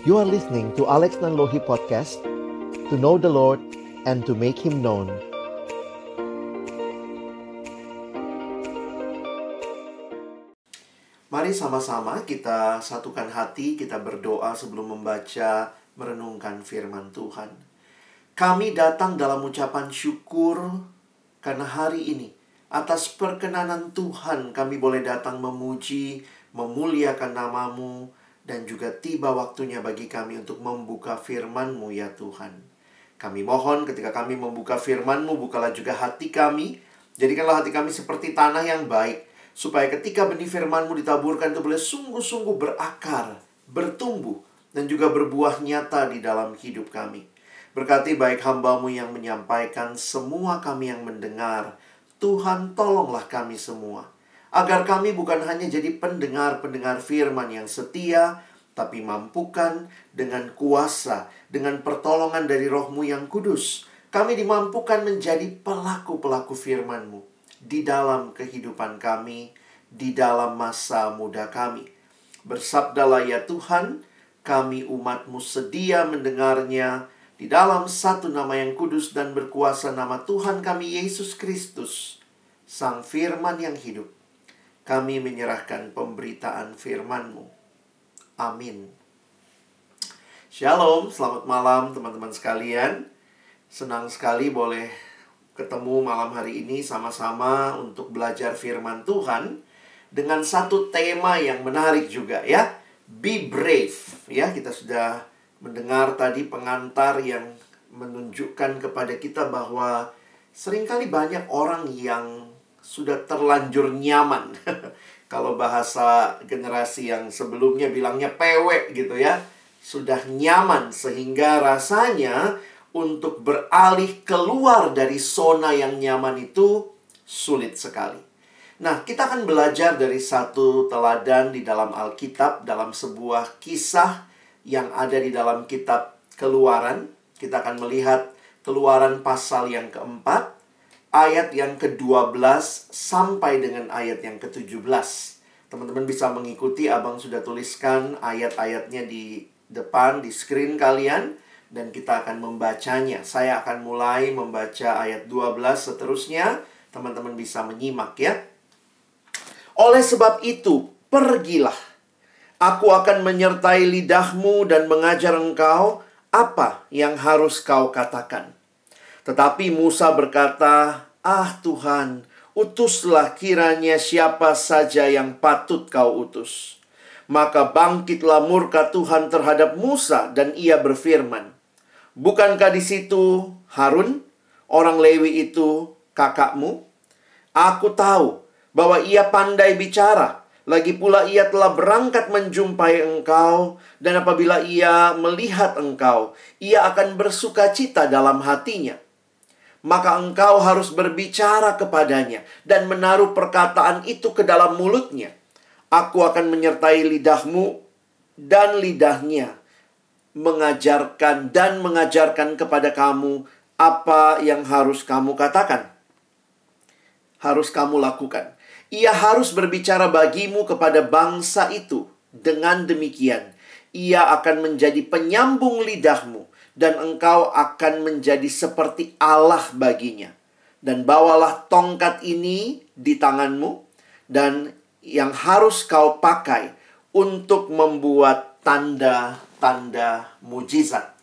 You are listening to Alex Nanlohi Podcast To know the Lord and to make Him known Mari sama-sama kita satukan hati, kita berdoa sebelum membaca, merenungkan firman Tuhan. Kami datang dalam ucapan syukur karena hari ini atas perkenanan Tuhan kami boleh datang memuji, memuliakan namamu, dan juga tiba waktunya bagi kami untuk membuka firman-Mu ya Tuhan. Kami mohon ketika kami membuka firman-Mu, bukalah juga hati kami. Jadikanlah hati kami seperti tanah yang baik, supaya ketika benih firman-Mu ditaburkan itu boleh sungguh-sungguh berakar, bertumbuh, dan juga berbuah nyata di dalam hidup kami. Berkati baik hambamu yang menyampaikan, semua kami yang mendengar. Tuhan tolonglah kami semua agar kami bukan hanya jadi pendengar-pendengar firman yang setia, tapi mampukan dengan kuasa, dengan pertolongan dari rohmu yang kudus. Kami dimampukan menjadi pelaku-pelaku firman-Mu di dalam kehidupan kami, di dalam masa muda kami. Bersabdalah ya Tuhan, kami umat-Mu sedia mendengarnya di dalam satu nama yang kudus dan berkuasa nama Tuhan kami Yesus Kristus, Sang Firman yang hidup kami menyerahkan pemberitaan firman-Mu. Amin. Shalom, selamat malam teman-teman sekalian. Senang sekali boleh ketemu malam hari ini sama-sama untuk belajar firman Tuhan dengan satu tema yang menarik juga ya. Be brave. Ya, kita sudah mendengar tadi pengantar yang menunjukkan kepada kita bahwa sering kali banyak orang yang sudah terlanjur nyaman. Kalau bahasa generasi yang sebelumnya bilangnya pewek gitu ya. Sudah nyaman sehingga rasanya untuk beralih keluar dari zona yang nyaman itu sulit sekali. Nah, kita akan belajar dari satu teladan di dalam Alkitab dalam sebuah kisah yang ada di dalam kitab Keluaran. Kita akan melihat Keluaran pasal yang keempat ayat yang ke-12 sampai dengan ayat yang ke-17. Teman-teman bisa mengikuti, Abang sudah tuliskan ayat-ayatnya di depan, di screen kalian. Dan kita akan membacanya. Saya akan mulai membaca ayat 12 seterusnya. Teman-teman bisa menyimak ya. Oleh sebab itu, pergilah. Aku akan menyertai lidahmu dan mengajar engkau apa yang harus kau katakan. Tetapi Musa berkata, "Ah Tuhan, utuslah kiranya siapa saja yang patut kau utus." Maka bangkitlah murka Tuhan terhadap Musa dan ia berfirman, "Bukankah di situ Harun, orang Lewi itu kakakmu? Aku tahu bahwa ia pandai bicara." Lagi pula ia telah berangkat menjumpai engkau dan apabila ia melihat engkau, ia akan bersuka cita dalam hatinya maka engkau harus berbicara kepadanya dan menaruh perkataan itu ke dalam mulutnya. Aku akan menyertai lidahmu dan lidahnya, mengajarkan dan mengajarkan kepada kamu apa yang harus kamu katakan. Harus kamu lakukan. Ia harus berbicara bagimu kepada bangsa itu. Dengan demikian, ia akan menjadi penyambung lidahmu dan engkau akan menjadi seperti Allah baginya. Dan bawalah tongkat ini di tanganmu dan yang harus kau pakai untuk membuat tanda-tanda mujizat.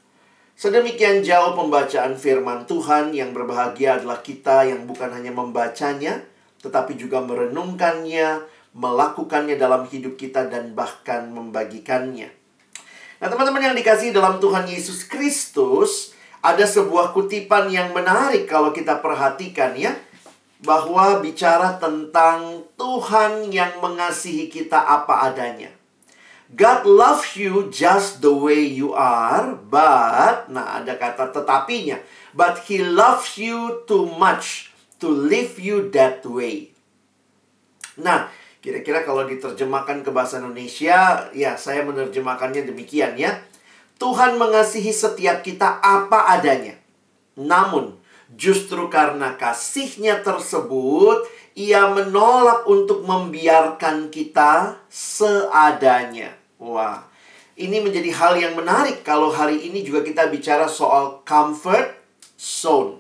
Sedemikian jauh pembacaan firman Tuhan yang berbahagia adalah kita yang bukan hanya membacanya, tetapi juga merenungkannya, melakukannya dalam hidup kita dan bahkan membagikannya. Nah, teman-teman yang dikasih dalam Tuhan Yesus Kristus, ada sebuah kutipan yang menarik kalau kita perhatikan ya. Bahwa bicara tentang Tuhan yang mengasihi kita apa adanya. God loves you just the way you are, but, nah ada kata tetapinya. But He loves you too much to leave you that way. Nah, Kira-kira kalau diterjemahkan ke bahasa Indonesia, ya saya menerjemahkannya demikian ya. Tuhan mengasihi setiap kita apa adanya. Namun, justru karena kasihnya tersebut, ia menolak untuk membiarkan kita seadanya. Wah, ini menjadi hal yang menarik kalau hari ini juga kita bicara soal comfort zone.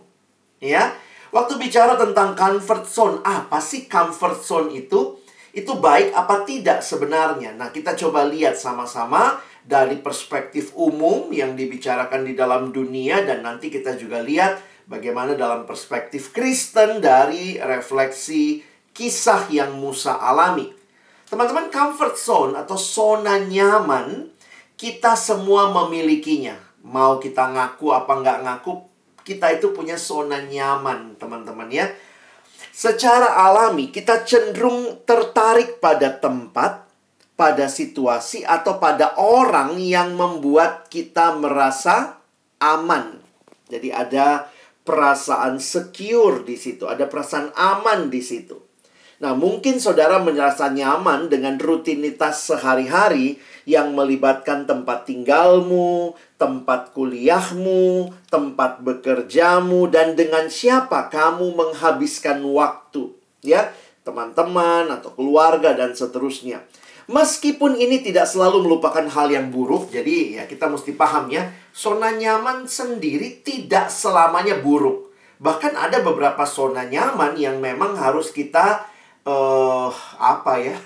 Ya. Waktu bicara tentang comfort zone, apa sih comfort zone itu? Itu baik apa tidak sebenarnya? Nah, kita coba lihat sama-sama dari perspektif umum yang dibicarakan di dalam dunia dan nanti kita juga lihat bagaimana dalam perspektif Kristen dari refleksi kisah yang Musa alami. Teman-teman, comfort zone atau zona nyaman kita semua memilikinya. Mau kita ngaku apa nggak ngaku, kita itu punya zona nyaman, teman-teman ya. Secara alami, kita cenderung tertarik pada tempat, pada situasi, atau pada orang yang membuat kita merasa aman. Jadi ada perasaan secure di situ, ada perasaan aman di situ. Nah, mungkin saudara merasa nyaman dengan rutinitas sehari-hari yang melibatkan tempat tinggalmu, tempat kuliahmu, tempat bekerjamu, dan dengan siapa kamu menghabiskan waktu, ya, teman-teman atau keluarga, dan seterusnya. Meskipun ini tidak selalu melupakan hal yang buruk, jadi ya kita mesti paham ya, zona nyaman sendiri tidak selamanya buruk. Bahkan ada beberapa zona nyaman yang memang harus kita uh, apa ya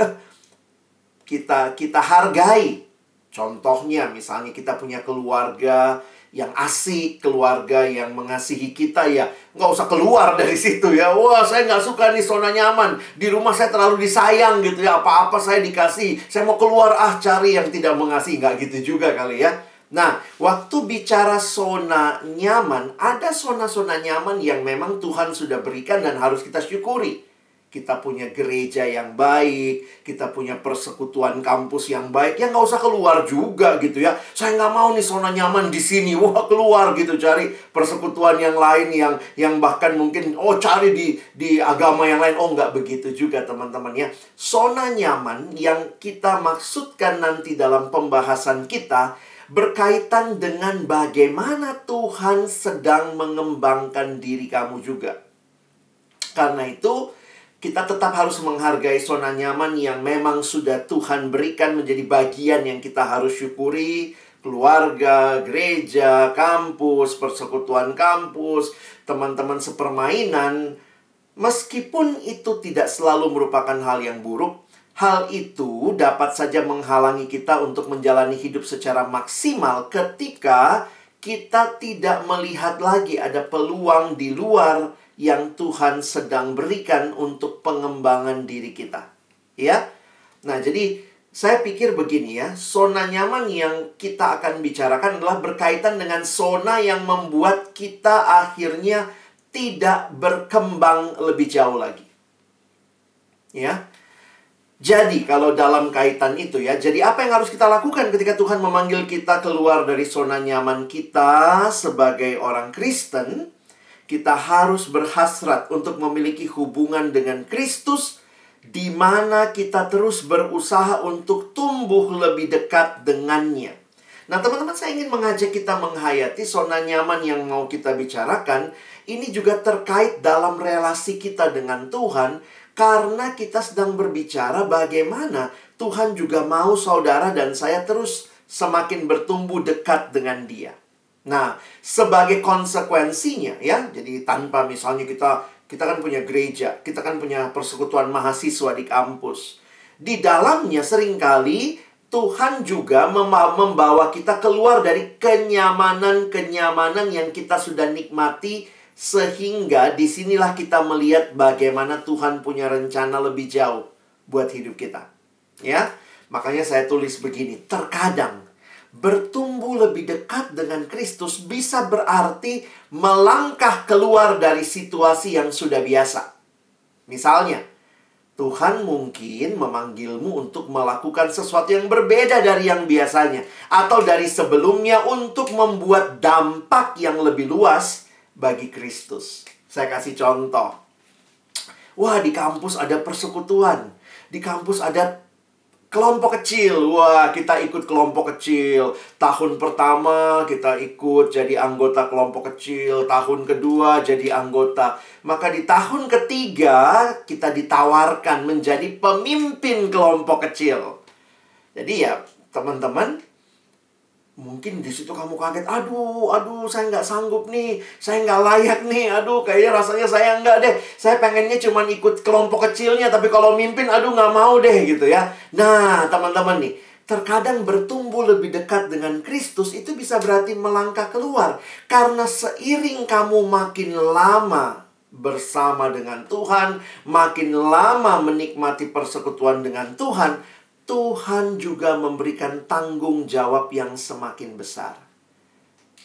kita kita hargai contohnya misalnya kita punya keluarga yang asik, keluarga yang mengasihi kita ya nggak usah keluar dari situ ya. Wah saya nggak suka nih zona nyaman. Di rumah saya terlalu disayang gitu ya. Apa-apa saya dikasih. Saya mau keluar ah cari yang tidak mengasihi. Nggak gitu juga kali ya. Nah, waktu bicara zona nyaman, ada zona-zona nyaman yang memang Tuhan sudah berikan dan harus kita syukuri kita punya gereja yang baik, kita punya persekutuan kampus yang baik, ya nggak usah keluar juga gitu ya. Saya nggak mau nih zona nyaman di sini, wah keluar gitu cari persekutuan yang lain yang yang bahkan mungkin oh cari di di agama yang lain, oh nggak begitu juga teman-teman ya. Zona nyaman yang kita maksudkan nanti dalam pembahasan kita berkaitan dengan bagaimana Tuhan sedang mengembangkan diri kamu juga. Karena itu, kita tetap harus menghargai zona nyaman yang memang sudah Tuhan berikan menjadi bagian yang kita harus syukuri. Keluarga, gereja, kampus, persekutuan kampus, teman-teman sepermainan. Meskipun itu tidak selalu merupakan hal yang buruk, hal itu dapat saja menghalangi kita untuk menjalani hidup secara maksimal ketika kita tidak melihat lagi ada peluang di luar yang Tuhan sedang berikan untuk pengembangan diri kita. Ya. Nah, jadi saya pikir begini ya, zona nyaman yang kita akan bicarakan adalah berkaitan dengan zona yang membuat kita akhirnya tidak berkembang lebih jauh lagi. Ya. Jadi kalau dalam kaitan itu ya, jadi apa yang harus kita lakukan ketika Tuhan memanggil kita keluar dari zona nyaman kita sebagai orang Kristen? Kita harus berhasrat untuk memiliki hubungan dengan Kristus di mana kita terus berusaha untuk tumbuh lebih dekat dengannya. Nah, teman-teman, saya ingin mengajak kita menghayati zona nyaman yang mau kita bicarakan. Ini juga terkait dalam relasi kita dengan Tuhan, karena kita sedang berbicara bagaimana Tuhan juga mau saudara dan saya terus semakin bertumbuh dekat dengan Dia. Nah, sebagai konsekuensinya ya, jadi tanpa misalnya kita kita kan punya gereja, kita kan punya persekutuan mahasiswa di kampus. Di dalamnya sering kali Tuhan juga membawa kita keluar dari kenyamanan-kenyamanan yang kita sudah nikmati sehingga di sinilah kita melihat bagaimana Tuhan punya rencana lebih jauh buat hidup kita. Ya, makanya saya tulis begini, terkadang bertumbuh lebih dekat dengan Kristus bisa berarti melangkah keluar dari situasi yang sudah biasa. Misalnya, Tuhan mungkin memanggilmu untuk melakukan sesuatu yang berbeda dari yang biasanya, atau dari sebelumnya untuk membuat dampak yang lebih luas bagi Kristus. Saya kasih contoh. Wah, di kampus ada persekutuan, di kampus ada Kelompok kecil, wah kita ikut kelompok kecil. Tahun pertama kita ikut jadi anggota kelompok kecil, tahun kedua jadi anggota. Maka di tahun ketiga kita ditawarkan menjadi pemimpin kelompok kecil. Jadi ya teman-teman, Mungkin di situ kamu kaget, aduh, aduh, saya nggak sanggup nih, saya nggak layak nih, aduh, kayaknya rasanya saya nggak deh. Saya pengennya cuma ikut kelompok kecilnya, tapi kalau mimpin, aduh, nggak mau deh, gitu ya. Nah, teman-teman nih, terkadang bertumbuh lebih dekat dengan Kristus itu bisa berarti melangkah keluar. Karena seiring kamu makin lama bersama dengan Tuhan, makin lama menikmati persekutuan dengan Tuhan, Tuhan juga memberikan tanggung jawab yang semakin besar.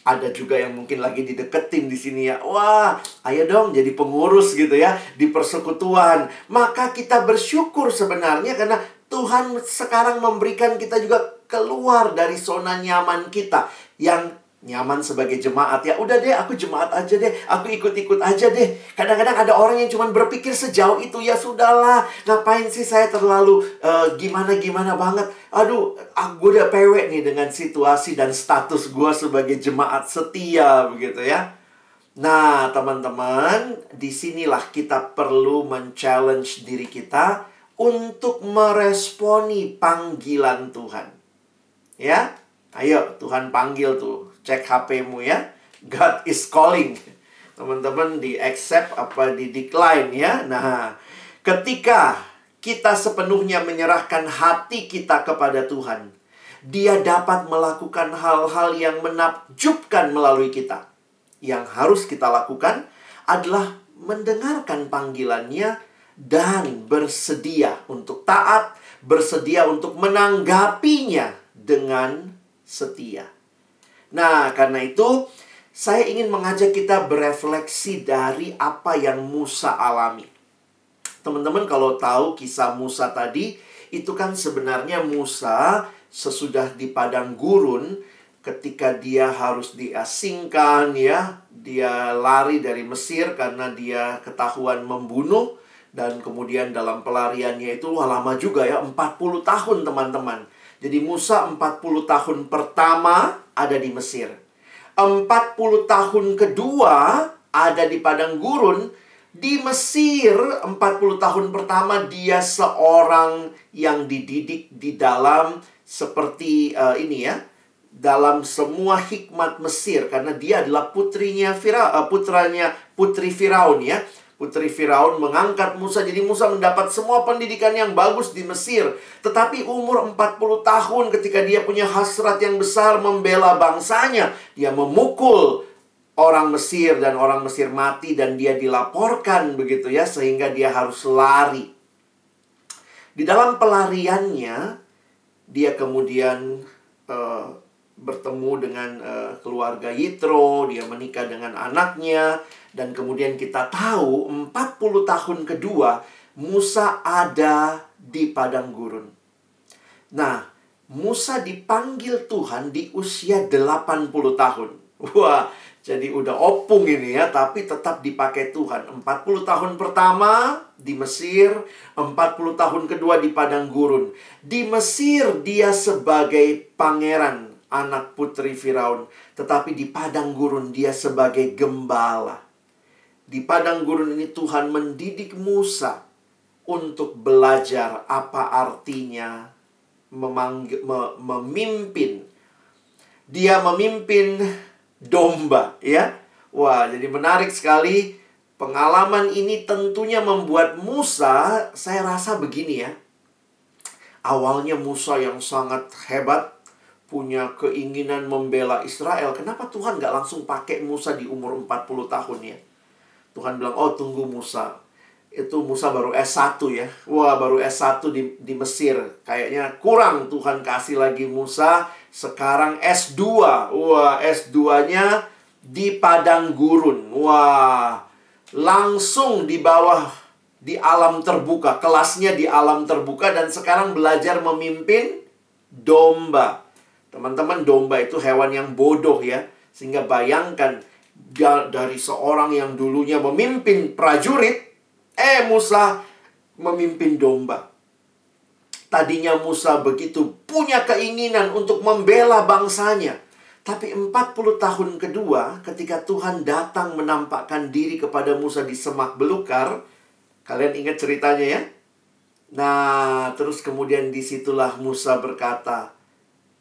Ada juga yang mungkin lagi dideketin di sini ya. Wah, ayo dong jadi pengurus gitu ya di persekutuan. Maka kita bersyukur sebenarnya karena Tuhan sekarang memberikan kita juga keluar dari zona nyaman kita yang nyaman sebagai jemaat. Ya udah deh aku jemaat aja deh. Aku ikut-ikut aja deh. Kadang-kadang ada orang yang cuma berpikir sejauh itu. Ya sudahlah. Ngapain sih saya terlalu uh, gimana gimana banget? Aduh aku udah pewek nih dengan situasi dan status gue sebagai jemaat setia begitu ya. Nah teman-teman di sinilah kita perlu men-challenge diri kita untuk meresponi panggilan Tuhan. Ya ayo Tuhan panggil tuh cek HP-mu ya. God is calling. Teman-teman di accept apa di decline ya. Nah, ketika kita sepenuhnya menyerahkan hati kita kepada Tuhan, Dia dapat melakukan hal-hal yang menakjubkan melalui kita. Yang harus kita lakukan adalah mendengarkan panggilannya dan bersedia untuk taat, bersedia untuk menanggapinya dengan setia. Nah, karena itu saya ingin mengajak kita berefleksi dari apa yang Musa alami. Teman-teman kalau tahu kisah Musa tadi, itu kan sebenarnya Musa sesudah di padang gurun ketika dia harus diasingkan ya, dia lari dari Mesir karena dia ketahuan membunuh dan kemudian dalam pelariannya itu wah lama juga ya 40 tahun teman-teman. Jadi Musa 40 tahun pertama ada di Mesir. 40 tahun kedua ada di padang gurun. Di Mesir 40 tahun pertama dia seorang yang dididik di dalam seperti uh, ini ya. Dalam semua hikmat Mesir karena dia adalah putrinya Firaun, uh, putranya putri Firaun ya Putri Firaun mengangkat Musa. Jadi Musa mendapat semua pendidikan yang bagus di Mesir. Tetapi umur 40 tahun ketika dia punya hasrat yang besar membela bangsanya. Dia memukul orang Mesir dan orang Mesir mati dan dia dilaporkan begitu ya. Sehingga dia harus lari. Di dalam pelariannya, dia kemudian uh, bertemu dengan uh, keluarga Yitro, dia menikah dengan anaknya, dan kemudian kita tahu 40 tahun kedua Musa ada di padang gurun. Nah, Musa dipanggil Tuhan di usia 80 tahun. Wah, jadi udah opung ini ya, tapi tetap dipakai Tuhan. 40 tahun pertama di Mesir, 40 tahun kedua di padang gurun. Di Mesir dia sebagai pangeran anak putri Firaun, tetapi di padang gurun dia sebagai gembala. Di padang gurun ini Tuhan mendidik Musa untuk belajar apa artinya memanggil, me, memimpin. Dia memimpin domba, ya. Wah, jadi menarik sekali. Pengalaman ini tentunya membuat Musa, saya rasa begini ya. Awalnya Musa yang sangat hebat, punya keinginan membela Israel, kenapa Tuhan nggak langsung pakai Musa di umur 40 tahun ya? Tuhan bilang, oh tunggu Musa. Itu Musa baru S1 ya. Wah, baru S1 di, di Mesir. Kayaknya kurang Tuhan kasih lagi Musa. Sekarang S2. Wah, S2-nya di padang gurun. Wah, langsung di bawah di alam terbuka. Kelasnya di alam terbuka dan sekarang belajar memimpin domba. Teman-teman, domba itu hewan yang bodoh ya. Sehingga bayangkan dari seorang yang dulunya memimpin prajurit, eh Musa memimpin domba. Tadinya Musa begitu punya keinginan untuk membela bangsanya. Tapi 40 tahun kedua ketika Tuhan datang menampakkan diri kepada Musa di semak belukar. Kalian ingat ceritanya ya? Nah, terus kemudian di situlah Musa berkata,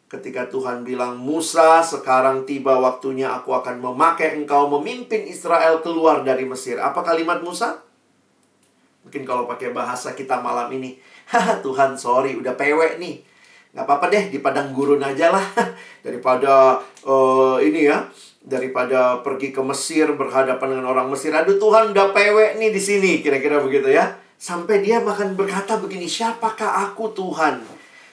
Ketika Tuhan bilang, Musa, sekarang tiba waktunya aku akan memakai engkau memimpin Israel keluar dari Mesir. Apa kalimat Musa? Mungkin kalau pakai bahasa kita malam ini, Tuhan sorry, udah pewek nih. Gak apa-apa deh, di padang gurun aja lah. Daripada uh, ini ya, daripada pergi ke Mesir berhadapan dengan orang Mesir. Aduh Tuhan udah pewek nih di sini, kira-kira begitu ya. Sampai dia bahkan berkata begini, siapakah aku Tuhan?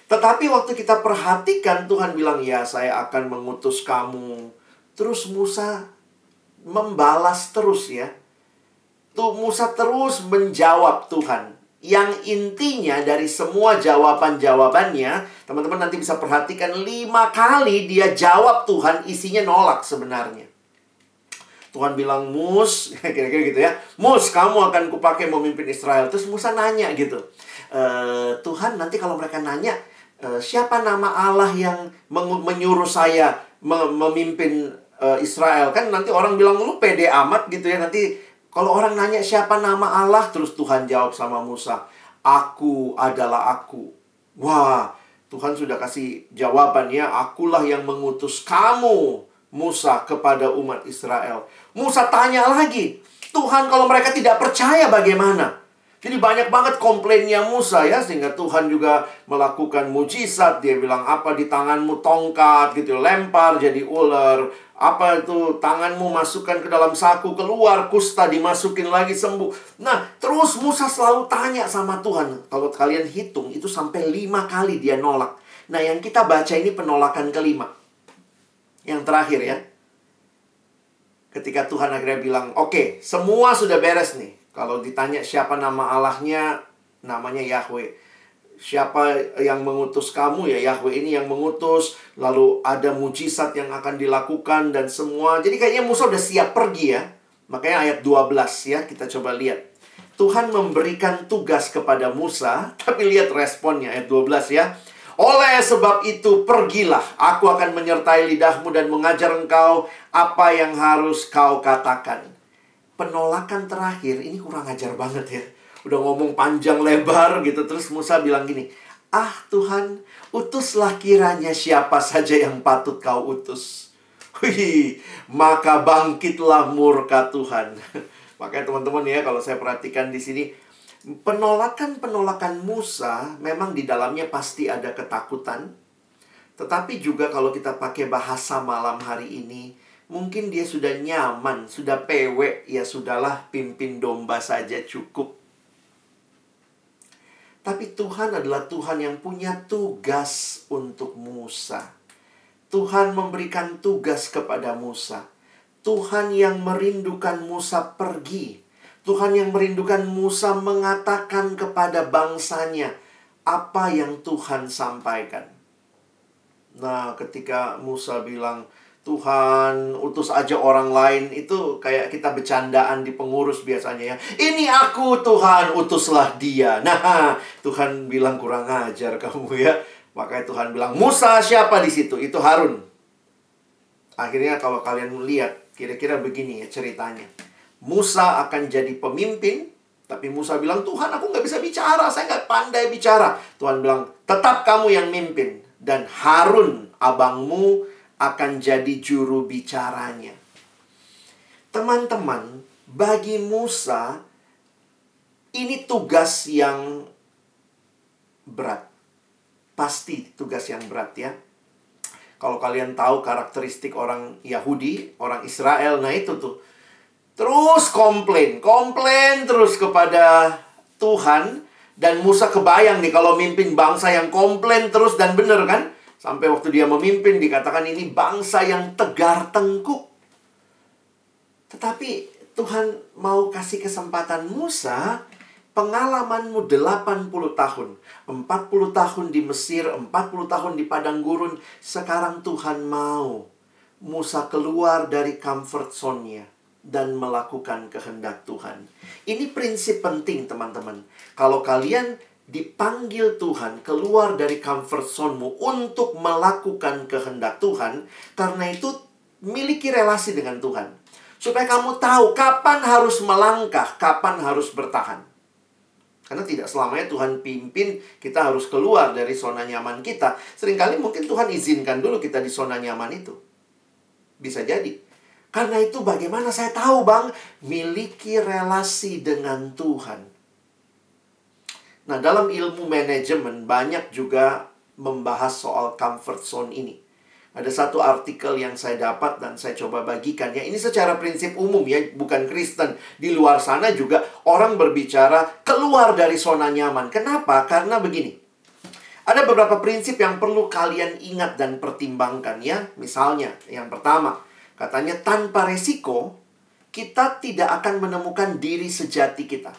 Tetapi waktu kita perhatikan Tuhan bilang, "Ya, saya akan mengutus kamu." Terus Musa membalas terus ya. Tuh Musa terus menjawab Tuhan. Yang intinya dari semua jawaban-jawabannya, teman-teman nanti bisa perhatikan lima kali dia jawab Tuhan isinya nolak sebenarnya. Tuhan bilang, Mus, kira-kira gitu ya. Mus, kamu akan kupakai memimpin Israel. Terus Musa nanya gitu. E, Tuhan, nanti kalau mereka nanya, siapa nama Allah yang menyuruh saya memimpin uh, Israel? Kan nanti orang bilang lu pede amat gitu ya. Nanti kalau orang nanya siapa nama Allah? Terus Tuhan jawab sama Musa aku adalah aku. Wah Tuhan sudah kasih jawabannya akulah yang mengutus kamu Musa kepada umat Israel. Musa tanya lagi Tuhan kalau mereka tidak percaya bagaimana jadi banyak banget komplainnya Musa ya sehingga Tuhan juga melakukan mujizat. Dia bilang apa di tanganmu tongkat gitu lempar jadi ular. Apa itu tanganmu masukkan ke dalam saku keluar kusta dimasukin lagi sembuh. Nah terus Musa selalu tanya sama Tuhan. Kalau kalian hitung itu sampai lima kali dia nolak. Nah yang kita baca ini penolakan kelima. Yang terakhir ya. Ketika Tuhan akhirnya bilang, oke, okay, semua sudah beres nih kalau ditanya siapa nama Allahnya, namanya Yahweh. Siapa yang mengutus kamu ya Yahweh ini yang mengutus. Lalu ada mujizat yang akan dilakukan dan semua. Jadi kayaknya Musa udah siap pergi ya. Makanya ayat 12 ya kita coba lihat. Tuhan memberikan tugas kepada Musa, tapi lihat responnya ayat 12 ya. Oleh sebab itu pergilah, aku akan menyertai lidahmu dan mengajar engkau apa yang harus kau katakan penolakan terakhir ini kurang ajar banget ya. Udah ngomong panjang lebar gitu terus Musa bilang gini, "Ah Tuhan, utuslah kiranya siapa saja yang patut kau utus." Wih, maka bangkitlah murka Tuhan. Makanya teman-teman ya kalau saya perhatikan di sini penolakan-penolakan Musa memang di dalamnya pasti ada ketakutan. Tetapi juga kalau kita pakai bahasa malam hari ini, Mungkin dia sudah nyaman, sudah pewek, ya sudahlah pimpin domba saja cukup. Tapi Tuhan adalah Tuhan yang punya tugas untuk Musa. Tuhan memberikan tugas kepada Musa. Tuhan yang merindukan Musa pergi. Tuhan yang merindukan Musa mengatakan kepada bangsanya apa yang Tuhan sampaikan. Nah, ketika Musa bilang, Tuhan utus aja orang lain itu kayak kita bercandaan di pengurus biasanya ya. Ini aku Tuhan utuslah dia. Nah, Tuhan bilang kurang ajar kamu ya. Makanya Tuhan bilang, "Musa siapa di situ?" Itu Harun. Akhirnya kalau kalian lihat kira-kira begini ya ceritanya. Musa akan jadi pemimpin, tapi Musa bilang, "Tuhan, aku nggak bisa bicara, saya nggak pandai bicara." Tuhan bilang, "Tetap kamu yang mimpin dan Harun abangmu akan jadi juru bicaranya. Teman-teman, bagi Musa ini tugas yang berat. Pasti tugas yang berat ya. Kalau kalian tahu karakteristik orang Yahudi, orang Israel, nah itu tuh. Terus komplain, komplain terus kepada Tuhan. Dan Musa kebayang nih kalau mimpin bangsa yang komplain terus dan benar kan? Sampai waktu dia memimpin dikatakan ini bangsa yang tegar tengkuk. Tetapi Tuhan mau kasih kesempatan Musa pengalamanmu 80 tahun. 40 tahun di Mesir, 40 tahun di padang gurun. Sekarang Tuhan mau Musa keluar dari comfort zone-nya dan melakukan kehendak Tuhan. Ini prinsip penting teman-teman. Kalau kalian dipanggil Tuhan keluar dari comfort zone-mu untuk melakukan kehendak Tuhan, karena itu miliki relasi dengan Tuhan. Supaya kamu tahu kapan harus melangkah, kapan harus bertahan. Karena tidak selamanya Tuhan pimpin kita harus keluar dari zona nyaman kita. Seringkali mungkin Tuhan izinkan dulu kita di zona nyaman itu. Bisa jadi. Karena itu bagaimana saya tahu bang, miliki relasi dengan Tuhan. Nah dalam ilmu manajemen banyak juga membahas soal comfort zone ini. Ada satu artikel yang saya dapat dan saya coba bagikan ya. Ini secara prinsip umum ya, bukan Kristen. Di luar sana juga orang berbicara keluar dari zona nyaman. Kenapa? Karena begini. Ada beberapa prinsip yang perlu kalian ingat dan pertimbangkan ya. Misalnya, yang pertama, Katanya tanpa resiko kita tidak akan menemukan diri sejati kita.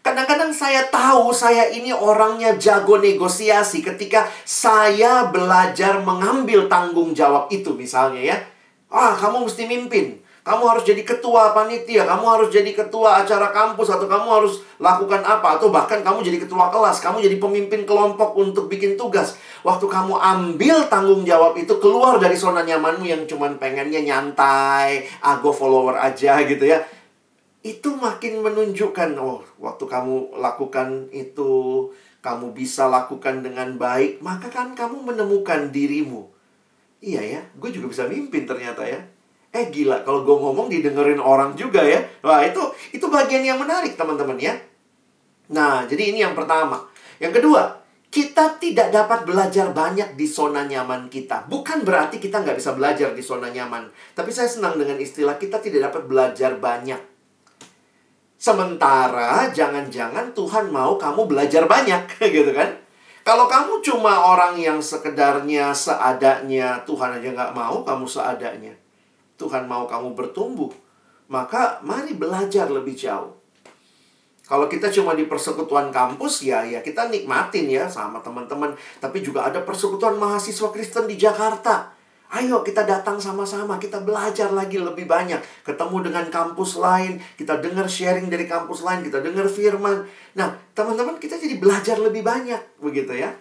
Kadang-kadang saya tahu saya ini orangnya jago negosiasi ketika saya belajar mengambil tanggung jawab itu misalnya ya. Ah, kamu mesti mimpin. Kamu harus jadi ketua panitia, kamu harus jadi ketua acara kampus, atau kamu harus lakukan apa, atau bahkan kamu jadi ketua kelas, kamu jadi pemimpin kelompok untuk bikin tugas. Waktu kamu ambil tanggung jawab itu, keluar dari zona nyamanmu yang cuman pengennya nyantai, ago follower aja gitu ya. Itu makin menunjukkan, oh, waktu kamu lakukan itu, kamu bisa lakukan dengan baik, maka kan kamu menemukan dirimu. Iya ya, gue juga bisa mimpin ternyata ya. Eh gila, kalau gue ngomong didengerin orang juga ya. Wah itu itu bagian yang menarik teman-teman ya. Nah, jadi ini yang pertama. Yang kedua, kita tidak dapat belajar banyak di zona nyaman kita. Bukan berarti kita nggak bisa belajar di zona nyaman. Tapi saya senang dengan istilah kita tidak dapat belajar banyak. Sementara jangan-jangan Tuhan mau kamu belajar banyak gitu kan. Kalau kamu cuma orang yang sekedarnya seadanya, Tuhan aja nggak mau kamu seadanya. Tuhan mau kamu bertumbuh, maka mari belajar lebih jauh. Kalau kita cuma di persekutuan kampus ya ya kita nikmatin ya sama teman-teman, tapi juga ada persekutuan mahasiswa Kristen di Jakarta. Ayo kita datang sama-sama, kita belajar lagi lebih banyak. Ketemu dengan kampus lain, kita dengar sharing dari kampus lain, kita dengar firman. Nah, teman-teman kita jadi belajar lebih banyak, begitu ya.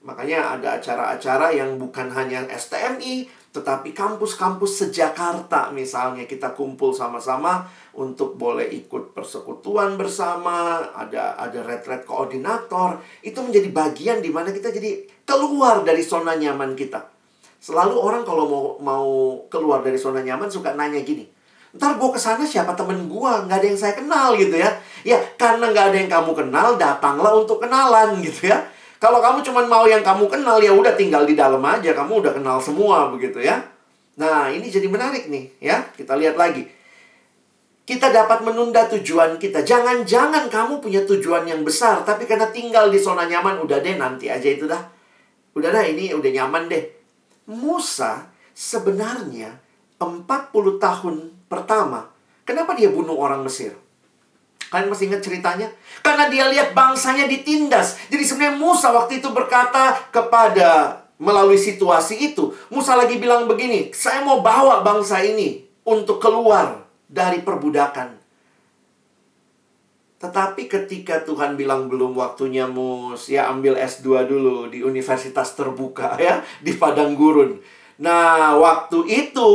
Makanya ada acara-acara yang bukan hanya STMI, tetapi kampus-kampus sejakarta misalnya kita kumpul sama-sama untuk boleh ikut persekutuan bersama, ada ada retret koordinator, itu menjadi bagian di mana kita jadi keluar dari zona nyaman kita. Selalu orang kalau mau mau keluar dari zona nyaman suka nanya gini, ntar gue ke sana siapa temen gue nggak ada yang saya kenal gitu ya ya karena nggak ada yang kamu kenal datanglah untuk kenalan gitu ya kalau kamu cuma mau yang kamu kenal ya udah tinggal di dalam aja, kamu udah kenal semua begitu ya. Nah, ini jadi menarik nih ya. Kita lihat lagi. Kita dapat menunda tujuan kita. Jangan-jangan kamu punya tujuan yang besar, tapi karena tinggal di zona nyaman, udah deh nanti aja itu dah. Udah dah ini udah nyaman deh. Musa sebenarnya 40 tahun pertama, kenapa dia bunuh orang Mesir? Kalian masih ingat ceritanya? Karena dia lihat bangsanya ditindas. Jadi sebenarnya Musa waktu itu berkata kepada melalui situasi itu. Musa lagi bilang begini, saya mau bawa bangsa ini untuk keluar dari perbudakan. Tetapi ketika Tuhan bilang belum waktunya Mus, ya ambil S2 dulu di universitas terbuka ya, di padang gurun. Nah, waktu itu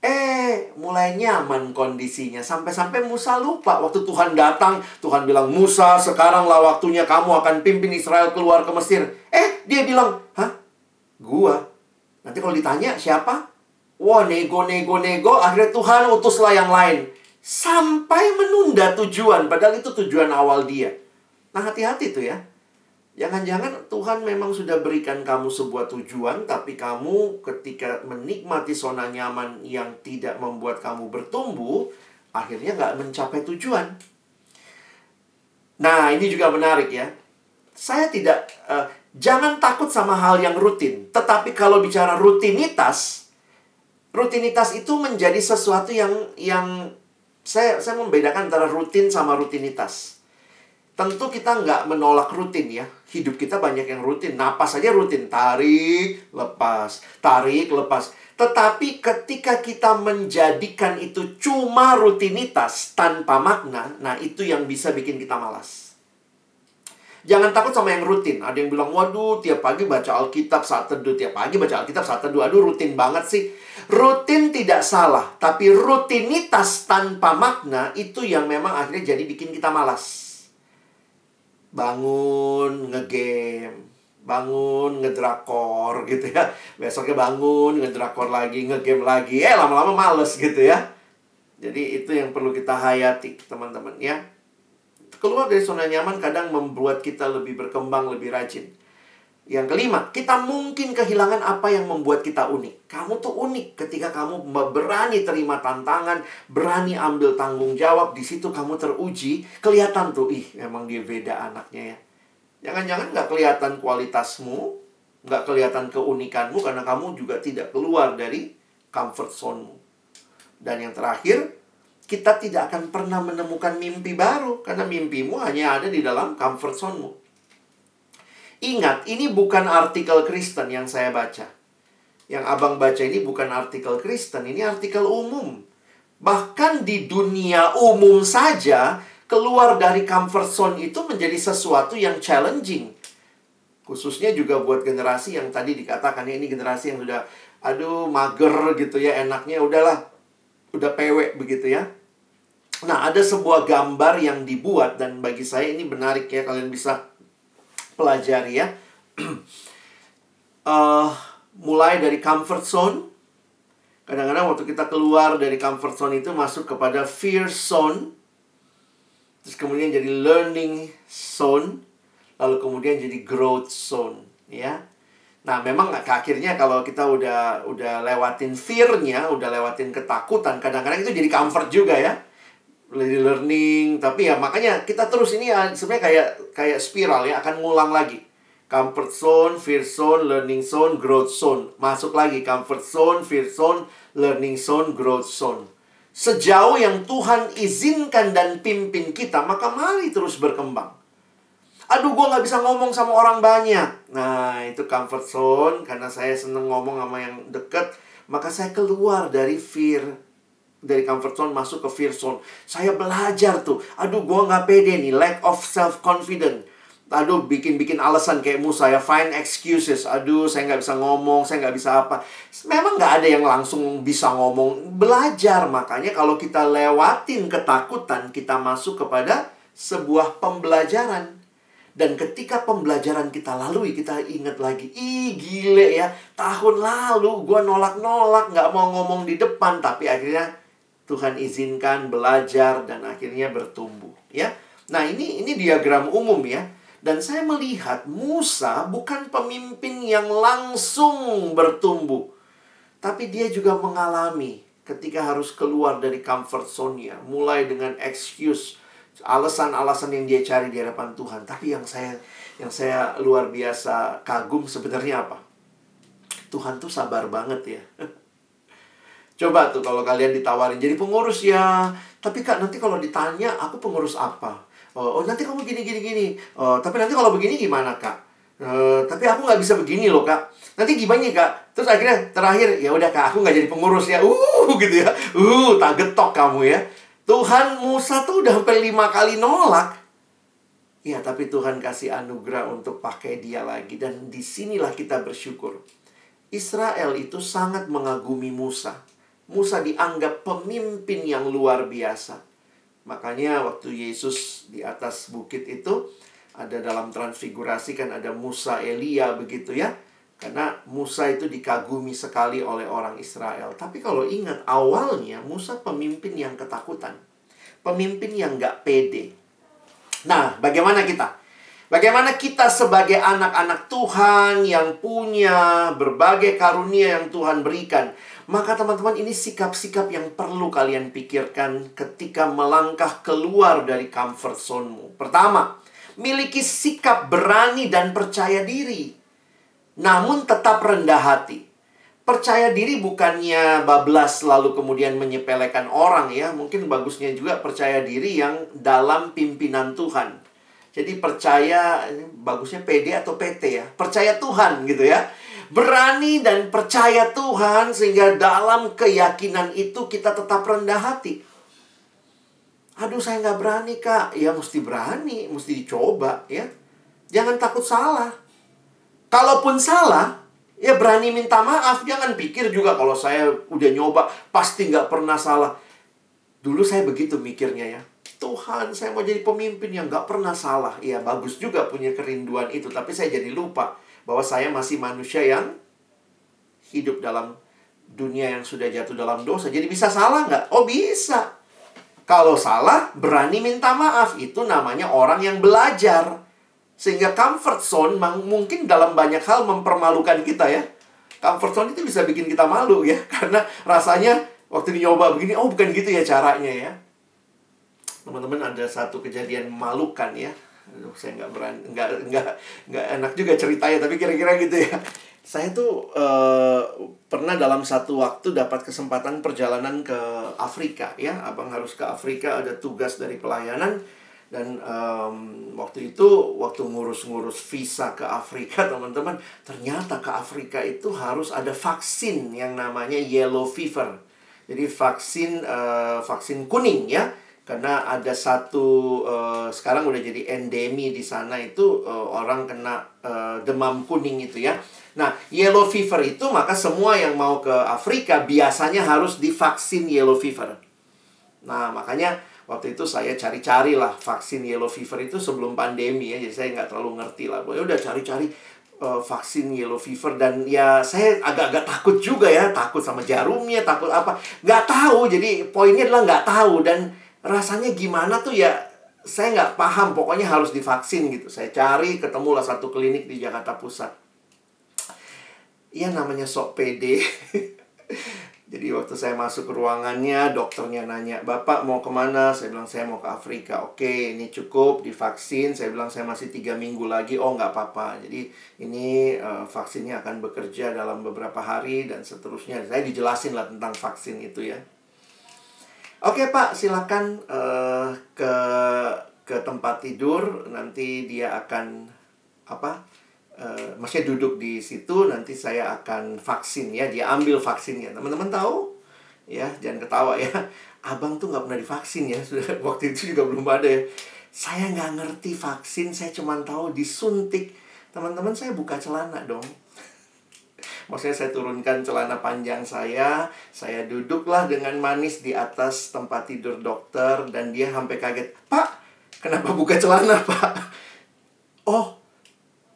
Eh, mulai nyaman kondisinya. Sampai-sampai Musa lupa. Waktu Tuhan datang, Tuhan bilang, Musa, sekaranglah waktunya kamu akan pimpin Israel keluar ke Mesir. Eh, dia bilang, hah? Gua? Nanti kalau ditanya, siapa? Wah, nego, nego, nego. Akhirnya Tuhan utuslah yang lain. Sampai menunda tujuan. Padahal itu tujuan awal dia. Nah, hati-hati tuh ya. Jangan-jangan Tuhan memang sudah berikan kamu sebuah tujuan, tapi kamu ketika menikmati zona nyaman yang tidak membuat kamu bertumbuh, akhirnya nggak mencapai tujuan. Nah, ini juga menarik ya. Saya tidak, uh, jangan takut sama hal yang rutin. Tetapi kalau bicara rutinitas, rutinitas itu menjadi sesuatu yang yang saya saya membedakan antara rutin sama rutinitas. Tentu kita nggak menolak rutin ya. Hidup kita banyak yang rutin. Napas saja rutin. Tarik, lepas. Tarik, lepas. Tetapi ketika kita menjadikan itu cuma rutinitas tanpa makna, nah itu yang bisa bikin kita malas. Jangan takut sama yang rutin. Ada yang bilang, waduh tiap pagi baca Alkitab saat teduh. Tiap pagi baca Alkitab saat teduh. Aduh rutin banget sih. Rutin tidak salah. Tapi rutinitas tanpa makna itu yang memang akhirnya jadi bikin kita malas. bangun ngegame. Bangun ngedrakor gitu ya. Besoknya bangun ngedrakor lagi ngegame lagi. Eh lama-lama males gitu ya. Jadi itu yang perlu kita hayati teman-teman ya. Keluar dari zona nyaman kadang membuat kita lebih berkembang lebih rajin yang kelima, kita mungkin kehilangan apa yang membuat kita unik. Kamu tuh unik ketika kamu berani terima tantangan, berani ambil tanggung jawab. Di situ kamu teruji, kelihatan tuh, ih, emang dia beda anaknya ya. Jangan-jangan nggak kelihatan kualitasmu, nggak kelihatan keunikanmu karena kamu juga tidak keluar dari comfort zone-mu. Dan yang terakhir, kita tidak akan pernah menemukan mimpi baru karena mimpimu hanya ada di dalam comfort zone-mu. Ingat, ini bukan artikel Kristen yang saya baca. Yang abang baca ini bukan artikel Kristen, ini artikel umum. Bahkan di dunia umum saja, keluar dari comfort zone itu menjadi sesuatu yang challenging. Khususnya juga buat generasi yang tadi dikatakan ini generasi yang sudah aduh mager gitu ya, enaknya udahlah udah pewek begitu ya. Nah, ada sebuah gambar yang dibuat dan bagi saya ini menarik ya kalian bisa pelajari ya. uh, mulai dari comfort zone. Kadang-kadang waktu kita keluar dari comfort zone itu masuk kepada fear zone. Terus kemudian jadi learning zone. Lalu kemudian jadi growth zone, ya. Nah, memang akhirnya kalau kita udah udah lewatin fear-nya, udah lewatin ketakutan, kadang-kadang itu jadi comfort juga ya learning tapi ya makanya kita terus ini ya, sebenarnya kayak kayak spiral ya akan ngulang lagi. Comfort zone, fear zone, learning zone, growth zone. Masuk lagi comfort zone, fear zone, learning zone, growth zone. Sejauh yang Tuhan izinkan dan pimpin kita maka mari terus berkembang. Aduh gue nggak bisa ngomong sama orang banyak. Nah itu comfort zone karena saya seneng ngomong sama yang deket maka saya keluar dari fear dari comfort zone masuk ke fear zone. Saya belajar tuh. Aduh, gue nggak pede nih. Lack of self-confidence. Aduh, bikin-bikin alasan kayak Musa ya. Find excuses. Aduh, saya nggak bisa ngomong. Saya nggak bisa apa. Memang nggak ada yang langsung bisa ngomong. Belajar. Makanya kalau kita lewatin ketakutan, kita masuk kepada sebuah pembelajaran. Dan ketika pembelajaran kita lalui, kita ingat lagi, ih gile ya, tahun lalu gue nolak-nolak, nggak mau ngomong di depan, tapi akhirnya Tuhan izinkan belajar dan akhirnya bertumbuh ya. Nah, ini ini diagram umum ya. Dan saya melihat Musa bukan pemimpin yang langsung bertumbuh. Tapi dia juga mengalami ketika harus keluar dari comfort zone-nya, mulai dengan excuse, alasan-alasan yang dia cari di hadapan Tuhan. Tapi yang saya yang saya luar biasa kagum sebenarnya apa? Tuhan tuh sabar banget ya. Coba tuh kalau kalian ditawarin jadi pengurus ya. Tapi kak nanti kalau ditanya aku pengurus apa? Oh, oh nanti kamu gini gini gini. Oh tapi nanti kalau begini gimana kak? Uh, tapi aku nggak bisa begini loh kak. Nanti gimana kak? Terus akhirnya terakhir ya udah kak aku nggak jadi pengurus ya. Uh gitu ya. Uh tak getok kamu ya. Tuhan Musa tuh udah hampir lima kali nolak. Ya tapi Tuhan kasih anugerah untuk pakai dia lagi dan di sinilah kita bersyukur. Israel itu sangat mengagumi Musa. Musa dianggap pemimpin yang luar biasa. Makanya waktu Yesus di atas bukit itu ada dalam transfigurasi kan ada Musa Elia begitu ya. Karena Musa itu dikagumi sekali oleh orang Israel. Tapi kalau ingat awalnya Musa pemimpin yang ketakutan. Pemimpin yang gak pede. Nah, bagaimana kita? Bagaimana kita sebagai anak-anak Tuhan yang punya berbagai karunia yang Tuhan berikan maka teman-teman ini sikap-sikap yang perlu kalian pikirkan ketika melangkah keluar dari comfort zone-mu. Pertama, miliki sikap berani dan percaya diri. Namun tetap rendah hati. Percaya diri bukannya bablas lalu kemudian menyepelekan orang ya. Mungkin bagusnya juga percaya diri yang dalam pimpinan Tuhan. Jadi percaya, bagusnya PD atau PT ya. Percaya Tuhan gitu ya berani dan percaya Tuhan sehingga dalam keyakinan itu kita tetap rendah hati. Aduh saya nggak berani kak. Ya mesti berani, mesti dicoba ya. Jangan takut salah. Kalaupun salah, ya berani minta maaf. Jangan pikir juga kalau saya udah nyoba pasti nggak pernah salah. Dulu saya begitu mikirnya ya. Tuhan saya mau jadi pemimpin yang gak pernah salah. Ya bagus juga punya kerinduan itu. Tapi saya jadi lupa bahwa saya masih manusia yang hidup dalam dunia yang sudah jatuh dalam dosa. Jadi bisa salah nggak? Oh bisa. Kalau salah, berani minta maaf. Itu namanya orang yang belajar. Sehingga comfort zone mungkin dalam banyak hal mempermalukan kita ya. Comfort zone itu bisa bikin kita malu ya. Karena rasanya waktu nyoba begini, oh bukan gitu ya caranya ya. Teman-teman ada satu kejadian memalukan ya. Saya nggak berani, nggak nggak nggak enak juga ceritanya, tapi kira-kira gitu ya. Saya tuh uh, pernah dalam satu waktu dapat kesempatan perjalanan ke Afrika ya, abang harus ke Afrika ada tugas dari pelayanan. Dan um, waktu itu waktu ngurus-ngurus visa ke Afrika teman-teman ternyata ke Afrika itu harus ada vaksin yang namanya yellow fever. Jadi vaksin uh, vaksin kuning ya karena ada satu uh, sekarang udah jadi endemi di sana itu uh, orang kena uh, demam kuning itu ya. Nah, yellow fever itu maka semua yang mau ke Afrika biasanya harus divaksin yellow fever. Nah, makanya waktu itu saya cari-cari lah vaksin yellow fever itu sebelum pandemi ya, jadi saya nggak terlalu ngerti lah. Ya udah cari-cari uh, vaksin yellow fever dan ya saya agak-agak takut juga ya, takut sama jarumnya, takut apa, nggak tahu. Jadi poinnya adalah nggak tahu dan rasanya gimana tuh ya saya nggak paham. Pokoknya harus divaksin gitu. Saya cari ketemulah satu klinik di Jakarta Pusat. Ya namanya sok pede. Jadi waktu saya masuk ke ruangannya dokternya nanya bapak mau ke mana? Saya bilang saya mau ke Afrika. Oke ini cukup divaksin. Saya bilang saya masih tiga minggu lagi. Oh nggak apa-apa. Jadi ini uh, vaksinnya akan bekerja dalam beberapa hari dan seterusnya. Saya dijelasin lah tentang vaksin itu ya Oke Pak, silakan uh, ke ke tempat tidur. Nanti dia akan apa? Uh, maksudnya duduk di situ. Nanti saya akan vaksin ya. Dia ambil vaksinnya. Teman-teman tahu? Ya, jangan ketawa ya. Abang tuh nggak pernah divaksin ya. Sudah waktu itu juga belum ada ya. Saya nggak ngerti vaksin. Saya cuma tahu disuntik. Teman-teman saya buka celana dong Maksudnya saya turunkan celana panjang saya, saya duduklah dengan manis di atas tempat tidur dokter dan dia sampai kaget, "Pak, kenapa buka celana, Pak?" Oh,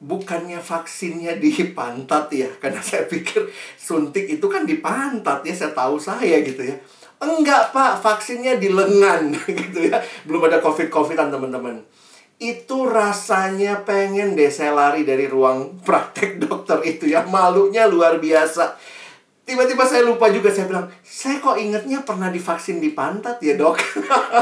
bukannya vaksinnya di pantat ya? Karena saya pikir suntik itu kan di pantat ya, saya tahu saya gitu ya. Enggak, Pak, vaksinnya di lengan gitu ya. Belum ada covid-covidan, teman-teman itu rasanya pengen deh saya lari dari ruang praktek dokter itu ya malunya luar biasa tiba-tiba saya lupa juga saya bilang saya kok ingetnya pernah divaksin di pantat ya dok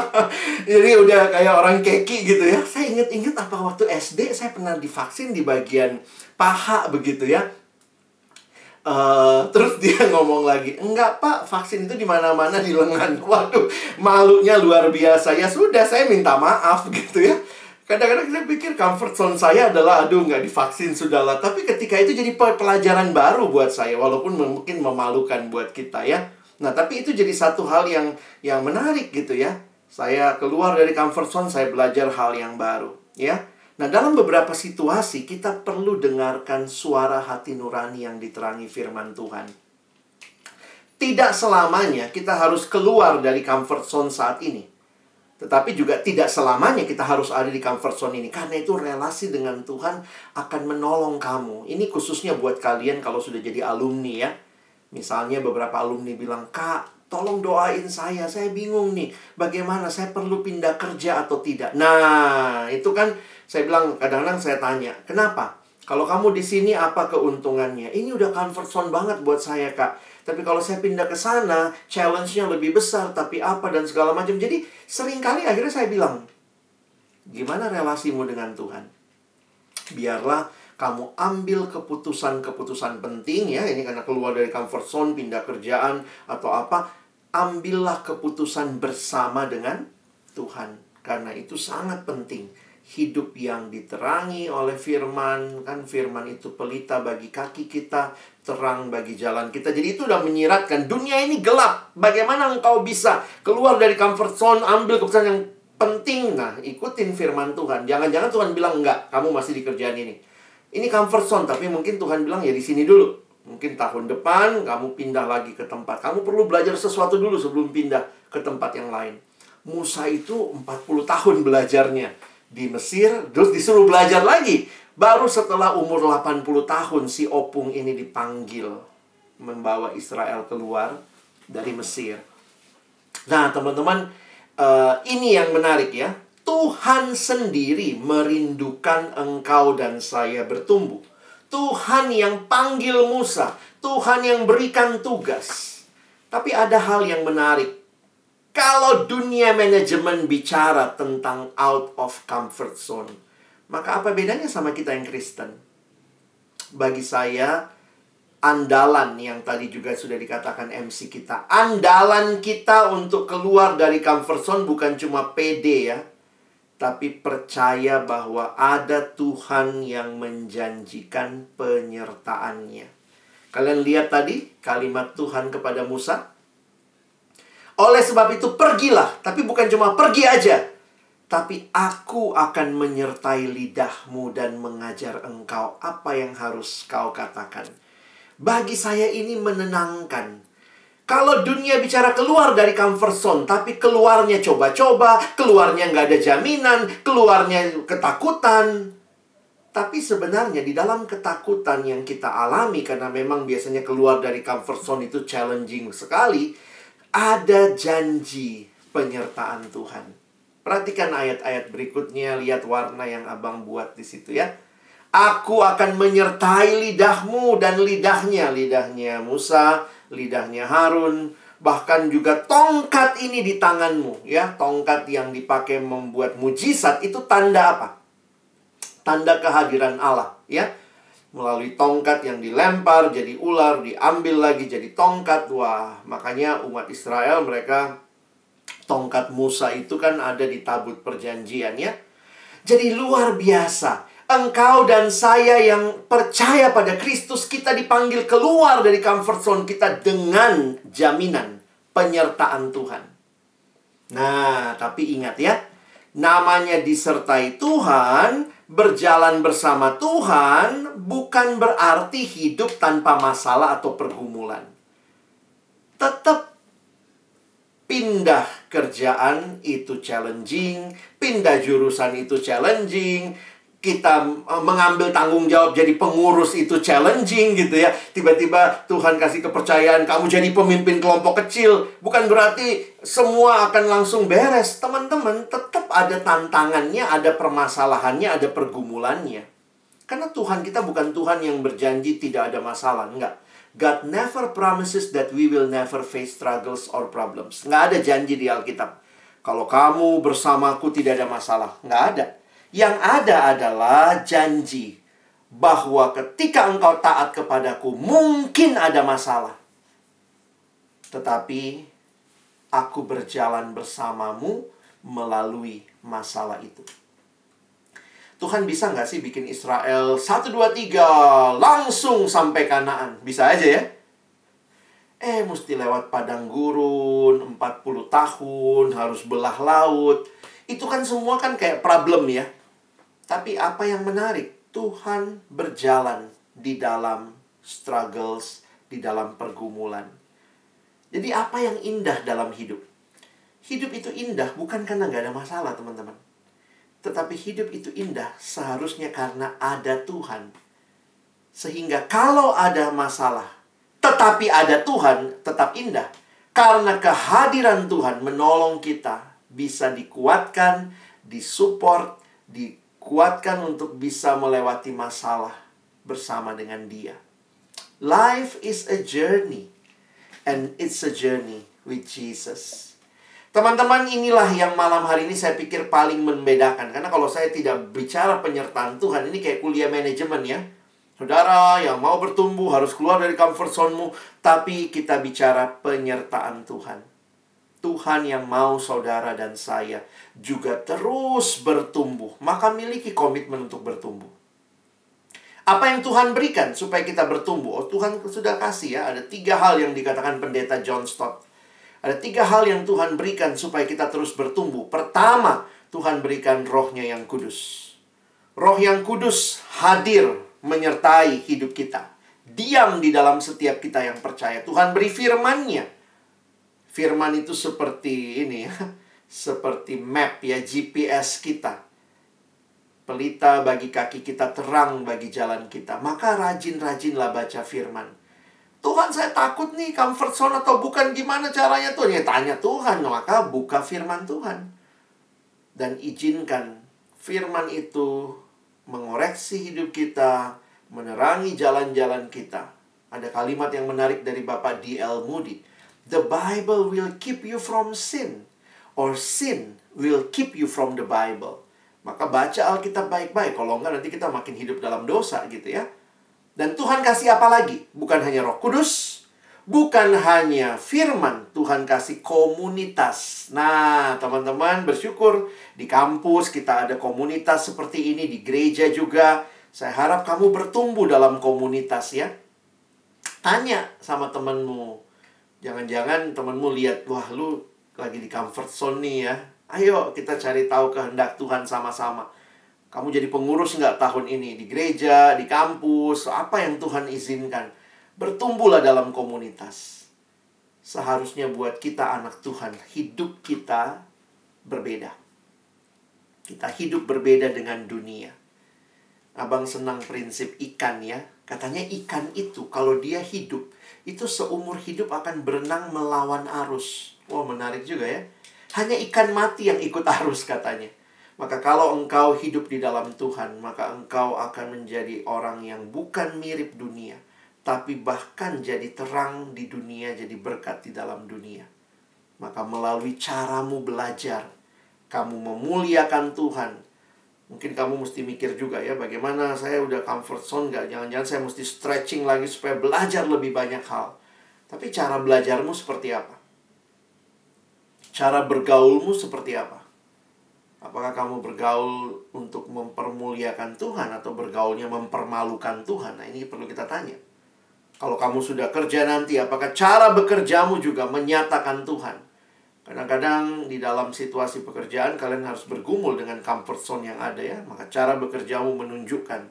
jadi udah kayak orang keki gitu ya saya inget-inget apa waktu SD saya pernah divaksin di bagian paha begitu ya Uh, terus dia ngomong lagi, enggak pak, vaksin itu di mana-mana di lengan. Waduh, malunya luar biasa. Ya sudah, saya minta maaf gitu ya. Kadang-kadang saya pikir comfort zone saya adalah aduh nggak divaksin sudahlah. Tapi ketika itu jadi pelajaran baru buat saya walaupun mungkin memalukan buat kita ya. Nah, tapi itu jadi satu hal yang yang menarik gitu ya. Saya keluar dari comfort zone, saya belajar hal yang baru, ya. Nah, dalam beberapa situasi kita perlu dengarkan suara hati nurani yang diterangi firman Tuhan. Tidak selamanya kita harus keluar dari comfort zone saat ini. Tetapi juga tidak selamanya kita harus ada di comfort zone ini. Karena itu relasi dengan Tuhan akan menolong kamu. Ini khususnya buat kalian kalau sudah jadi alumni ya. Misalnya beberapa alumni bilang, Kak, tolong doain saya. Saya bingung nih, bagaimana saya perlu pindah kerja atau tidak. Nah, itu kan saya bilang kadang-kadang saya tanya, kenapa? Kalau kamu di sini apa keuntungannya? Ini udah comfort zone banget buat saya, Kak tapi kalau saya pindah ke sana, challenge-nya lebih besar, tapi apa dan segala macam. Jadi sering kali akhirnya saya bilang, gimana relasimu dengan Tuhan? Biarlah kamu ambil keputusan-keputusan penting ya, ini karena keluar dari comfort zone, pindah kerjaan atau apa, ambillah keputusan bersama dengan Tuhan. Karena itu sangat penting hidup yang diterangi oleh firman kan firman itu pelita bagi kaki kita terang bagi jalan kita. Jadi itu udah menyiratkan dunia ini gelap. Bagaimana engkau bisa keluar dari comfort zone ambil keputusan yang penting? Nah ikutin firman Tuhan. Jangan-jangan Tuhan bilang enggak kamu masih di kerjaan ini. Ini comfort zone tapi mungkin Tuhan bilang ya di sini dulu. Mungkin tahun depan kamu pindah lagi ke tempat. Kamu perlu belajar sesuatu dulu sebelum pindah ke tempat yang lain. Musa itu 40 tahun belajarnya di Mesir, terus disuruh belajar lagi. Baru setelah umur 80 tahun si opung ini dipanggil membawa Israel keluar dari Mesir. Nah, teman-teman, uh, ini yang menarik ya. Tuhan sendiri merindukan engkau dan saya bertumbuh. Tuhan yang panggil Musa, Tuhan yang berikan tugas. Tapi ada hal yang menarik kalau dunia manajemen bicara tentang out of comfort zone, maka apa bedanya sama kita yang Kristen? Bagi saya, andalan yang tadi juga sudah dikatakan MC kita, andalan kita untuk keluar dari comfort zone bukan cuma PD ya, tapi percaya bahwa ada Tuhan yang menjanjikan penyertaannya. Kalian lihat tadi kalimat Tuhan kepada Musa, oleh sebab itu pergilah, tapi bukan cuma pergi aja. Tapi aku akan menyertai lidahmu dan mengajar engkau apa yang harus kau katakan. Bagi saya ini menenangkan. Kalau dunia bicara keluar dari comfort zone, tapi keluarnya coba-coba, keluarnya nggak ada jaminan, keluarnya ketakutan. Tapi sebenarnya di dalam ketakutan yang kita alami, karena memang biasanya keluar dari comfort zone itu challenging sekali, ada janji penyertaan Tuhan. Perhatikan ayat-ayat berikutnya, lihat warna yang Abang buat di situ ya. Aku akan menyertai lidahmu dan lidahnya, lidahnya Musa, lidahnya Harun, bahkan juga tongkat ini di tanganmu ya. Tongkat yang dipakai membuat mujizat itu tanda apa? Tanda kehadiran Allah ya melalui tongkat yang dilempar jadi ular, diambil lagi jadi tongkat. Wah, makanya umat Israel mereka tongkat Musa itu kan ada di tabut perjanjian ya. Jadi luar biasa. Engkau dan saya yang percaya pada Kristus kita dipanggil keluar dari comfort zone kita dengan jaminan penyertaan Tuhan. Nah, tapi ingat ya, namanya disertai Tuhan berjalan bersama Tuhan bukan berarti hidup tanpa masalah atau pergumulan. Tetap pindah kerjaan itu challenging, pindah jurusan itu challenging, kita eh, mengambil tanggung jawab jadi pengurus itu challenging gitu ya. Tiba-tiba Tuhan kasih kepercayaan kamu jadi pemimpin kelompok kecil. Bukan berarti semua akan langsung beres. Teman-teman, tetap ada tantangannya, ada permasalahannya, ada pergumulannya. Karena Tuhan kita bukan Tuhan yang berjanji tidak ada masalah. Enggak. God never promises that we will never face struggles or problems. Enggak ada janji di Alkitab. Kalau kamu bersamaku tidak ada masalah. Enggak ada. Yang ada adalah janji bahwa ketika engkau taat kepadaku, mungkin ada masalah. Tetapi aku berjalan bersamamu melalui masalah itu. Tuhan bisa nggak sih bikin Israel 1, 2, 3 langsung sampai kanaan? Bisa aja ya. Eh, mesti lewat padang gurun, 40 tahun, harus belah laut. Itu kan semua kan kayak problem ya. Tapi apa yang menarik, Tuhan berjalan di dalam struggles, di dalam pergumulan. Jadi apa yang indah dalam hidup? Hidup itu indah bukan karena nggak ada masalah, teman-teman. Tetapi hidup itu indah seharusnya karena ada Tuhan. Sehingga kalau ada masalah, tetapi ada Tuhan, tetap indah. Karena kehadiran Tuhan menolong kita bisa dikuatkan, disupport, di kuatkan untuk bisa melewati masalah bersama dengan Dia. Life is a journey, and it's a journey with Jesus. Teman-teman, inilah yang malam hari ini saya pikir paling membedakan. Karena kalau saya tidak bicara penyertaan Tuhan, ini kayak kuliah manajemen ya. Saudara yang mau bertumbuh harus keluar dari comfort zone-mu. Tapi kita bicara penyertaan Tuhan. Tuhan yang mau saudara dan saya juga terus bertumbuh, maka miliki komitmen untuk bertumbuh. Apa yang Tuhan berikan supaya kita bertumbuh? Oh, Tuhan sudah kasih ya, ada tiga hal yang dikatakan pendeta John Stott. Ada tiga hal yang Tuhan berikan supaya kita terus bertumbuh. Pertama, Tuhan berikan rohnya yang kudus. Roh yang kudus hadir menyertai hidup kita. Diam di dalam setiap kita yang percaya. Tuhan beri firman-Nya Firman itu seperti ini ya. seperti map ya GPS kita. Pelita bagi kaki kita, terang bagi jalan kita. Maka rajin-rajinlah baca firman. Tuhan saya takut nih comfort zone atau bukan gimana caranya tuh? Ya tanya Tuhan, maka buka firman Tuhan. Dan izinkan firman itu mengoreksi hidup kita, menerangi jalan-jalan kita. Ada kalimat yang menarik dari Bapak D.L. Moody. The Bible will keep you from sin. Or sin will keep you from the Bible. Maka baca Alkitab baik-baik. Kalau enggak nanti kita makin hidup dalam dosa gitu ya. Dan Tuhan kasih apa lagi? Bukan hanya roh kudus. Bukan hanya firman. Tuhan kasih komunitas. Nah teman-teman bersyukur. Di kampus kita ada komunitas seperti ini. Di gereja juga. Saya harap kamu bertumbuh dalam komunitas ya. Tanya sama temanmu. Jangan-jangan temanmu lihat, wah lu lagi di comfort zone nih ya Ayo kita cari tahu kehendak Tuhan sama-sama. Kamu jadi pengurus nggak tahun ini di gereja, di kampus, apa yang Tuhan izinkan. Bertumbuhlah dalam komunitas. Seharusnya buat kita anak Tuhan, hidup kita berbeda. Kita hidup berbeda dengan dunia. Abang senang prinsip ikan ya. Katanya ikan itu kalau dia hidup, itu seumur hidup akan berenang melawan arus. Wah menarik juga ya hanya ikan mati yang ikut arus katanya. Maka kalau engkau hidup di dalam Tuhan, maka engkau akan menjadi orang yang bukan mirip dunia, tapi bahkan jadi terang di dunia, jadi berkat di dalam dunia. Maka melalui caramu belajar, kamu memuliakan Tuhan. Mungkin kamu mesti mikir juga ya, bagaimana saya udah comfort zone gak? Jangan-jangan saya mesti stretching lagi supaya belajar lebih banyak hal. Tapi cara belajarmu seperti apa? Cara bergaulmu seperti apa? Apakah kamu bergaul untuk mempermuliakan Tuhan atau bergaulnya mempermalukan Tuhan? Nah, ini perlu kita tanya. Kalau kamu sudah kerja nanti, apakah cara bekerjamu juga menyatakan Tuhan? Kadang-kadang di dalam situasi pekerjaan kalian harus bergumul dengan comfort zone yang ada ya. Maka cara bekerjamu menunjukkan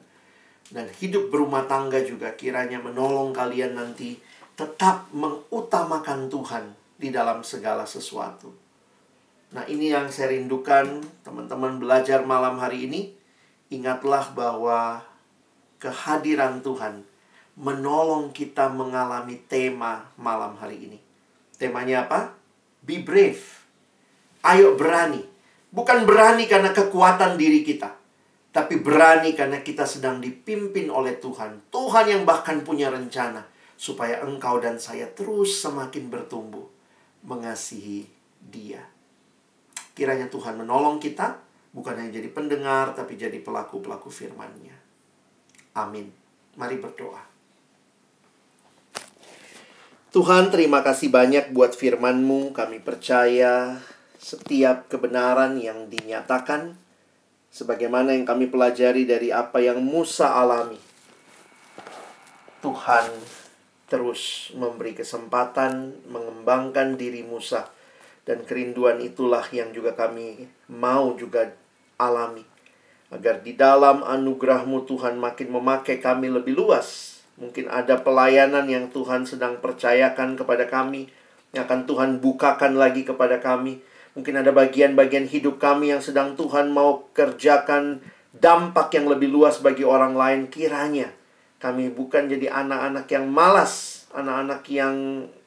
dan hidup berumah tangga juga kiranya menolong kalian nanti tetap mengutamakan Tuhan di dalam segala sesuatu. Nah, ini yang saya rindukan, teman-teman belajar malam hari ini. Ingatlah bahwa kehadiran Tuhan menolong kita mengalami tema malam hari ini. Temanya apa? Be brave. Ayo berani. Bukan berani karena kekuatan diri kita, tapi berani karena kita sedang dipimpin oleh Tuhan. Tuhan yang bahkan punya rencana supaya engkau dan saya terus semakin bertumbuh mengasihi Dia. Kiranya Tuhan menolong kita, bukan hanya jadi pendengar, tapi jadi pelaku-pelaku firman-Nya. Amin. Mari berdoa. Tuhan, terima kasih banyak buat firman-Mu. Kami percaya setiap kebenaran yang dinyatakan, sebagaimana yang kami pelajari dari apa yang Musa alami. Tuhan terus memberi kesempatan mengembangkan diri Musa dan kerinduan itulah yang juga kami mau juga alami. Agar di dalam anugerahmu Tuhan makin memakai kami lebih luas. Mungkin ada pelayanan yang Tuhan sedang percayakan kepada kami yang akan Tuhan bukakan lagi kepada kami. Mungkin ada bagian-bagian hidup kami yang sedang Tuhan mau kerjakan dampak yang lebih luas bagi orang lain. Kiranya kami bukan jadi anak-anak yang malas, anak-anak yang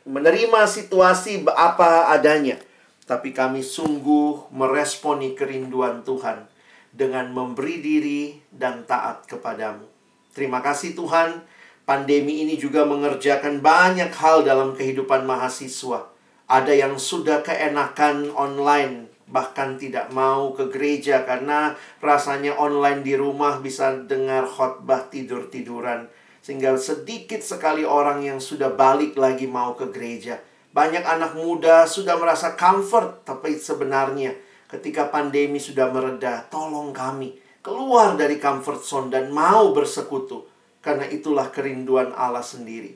menerima situasi apa adanya, tapi kami sungguh meresponi kerinduan Tuhan dengan memberi diri dan taat kepadamu. Terima kasih Tuhan, pandemi ini juga mengerjakan banyak hal dalam kehidupan mahasiswa. Ada yang sudah keenakan online, bahkan tidak mau ke gereja karena rasanya online di rumah bisa dengar khotbah tidur-tiduran sehingga sedikit sekali orang yang sudah balik lagi mau ke gereja. Banyak anak muda sudah merasa comfort, tapi sebenarnya ketika pandemi sudah mereda, tolong kami keluar dari comfort zone dan mau bersekutu. Karena itulah kerinduan Allah sendiri.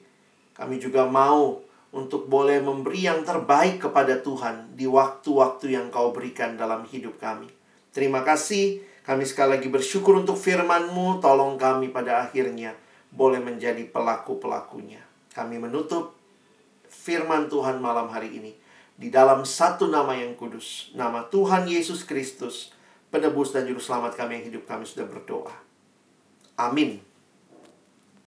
Kami juga mau untuk boleh memberi yang terbaik kepada Tuhan di waktu-waktu yang kau berikan dalam hidup kami. Terima kasih. Kami sekali lagi bersyukur untuk firman-Mu. Tolong kami pada akhirnya boleh menjadi pelaku-pelakunya. Kami menutup firman Tuhan malam hari ini Di dalam satu nama yang kudus, nama Tuhan Yesus Kristus, penebus dan juru selamat kami yang hidup kami sudah berdoa. Amin.